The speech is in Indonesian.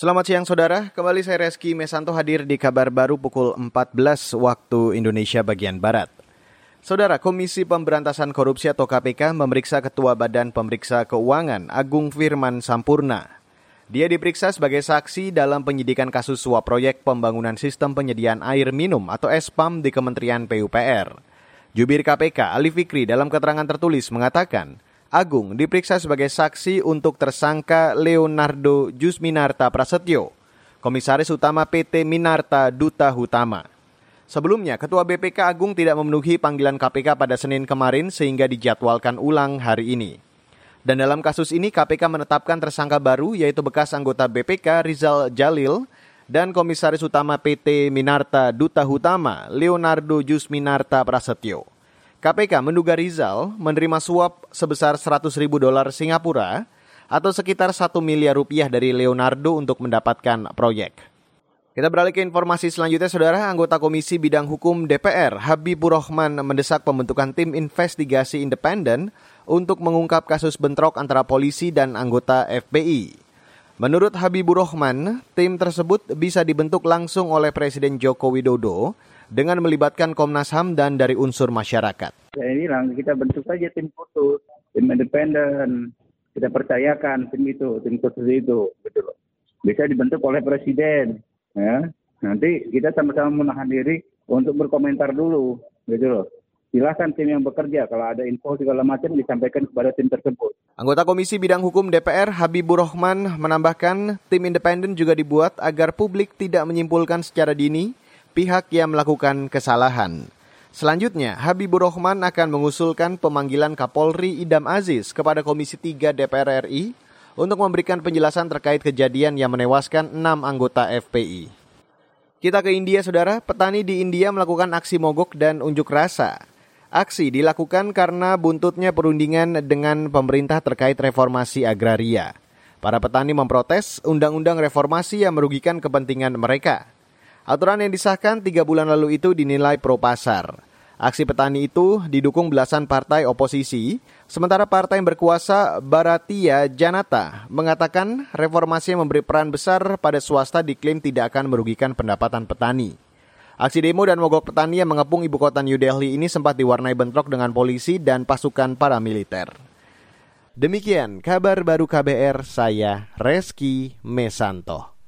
Selamat siang saudara, kembali saya Reski Mesanto hadir di kabar baru pukul 14 waktu Indonesia bagian Barat. Saudara, Komisi Pemberantasan Korupsi atau KPK memeriksa Ketua Badan Pemeriksa Keuangan Agung Firman Sampurna. Dia diperiksa sebagai saksi dalam penyidikan kasus suap proyek pembangunan sistem penyediaan air minum atau SPAM di Kementerian PUPR. Jubir KPK Ali Fikri dalam keterangan tertulis mengatakan, Agung diperiksa sebagai saksi untuk tersangka Leonardo Jusminarta Prasetyo, Komisaris Utama PT Minarta Duta Hutama. Sebelumnya, Ketua BPK Agung tidak memenuhi panggilan KPK pada Senin kemarin sehingga dijadwalkan ulang hari ini. Dan dalam kasus ini KPK menetapkan tersangka baru yaitu bekas anggota BPK Rizal Jalil dan Komisaris Utama PT Minarta Duta Hutama Leonardo Jusminarta Prasetyo. KPK menduga Rizal menerima suap sebesar 100 ribu dolar Singapura atau sekitar 1 miliar rupiah dari Leonardo untuk mendapatkan proyek. Kita beralih ke informasi selanjutnya, Saudara. Anggota Komisi Bidang Hukum DPR, Habibur Rahman, mendesak pembentukan tim investigasi independen untuk mengungkap kasus bentrok antara polisi dan anggota FBI. Menurut Habibur Rahman, tim tersebut bisa dibentuk langsung oleh Presiden Joko Widodo dengan melibatkan Komnas HAM dan dari unsur masyarakat. Saya bilang kita bentuk saja tim khusus, tim independen. Kita percayakan tim itu, tim khusus itu, betul. Bisa dibentuk oleh presiden, ya. Nanti kita sama-sama menahan diri untuk berkomentar dulu, gitu loh. Silahkan tim yang bekerja, kalau ada info segala macam disampaikan kepada tim tersebut. Anggota Komisi Bidang Hukum DPR Habibur Rahman menambahkan tim independen juga dibuat agar publik tidak menyimpulkan secara dini pihak yang melakukan kesalahan. Selanjutnya, Habibur Rahman akan mengusulkan pemanggilan Kapolri Idam Aziz kepada Komisi 3 DPR RI untuk memberikan penjelasan terkait kejadian yang menewaskan enam anggota FPI. Kita ke India, saudara. Petani di India melakukan aksi mogok dan unjuk rasa. Aksi dilakukan karena buntutnya perundingan dengan pemerintah terkait reformasi agraria. Para petani memprotes undang-undang reformasi yang merugikan kepentingan mereka. Aturan yang disahkan tiga bulan lalu itu dinilai pro pasar. Aksi petani itu didukung belasan partai oposisi, sementara partai yang berkuasa Baratia Janata mengatakan reformasi yang memberi peran besar pada swasta diklaim tidak akan merugikan pendapatan petani. Aksi demo dan mogok petani yang mengepung ibu kota New Delhi ini sempat diwarnai bentrok dengan polisi dan pasukan paramiliter. Demikian kabar baru KBR, saya Reski Mesanto.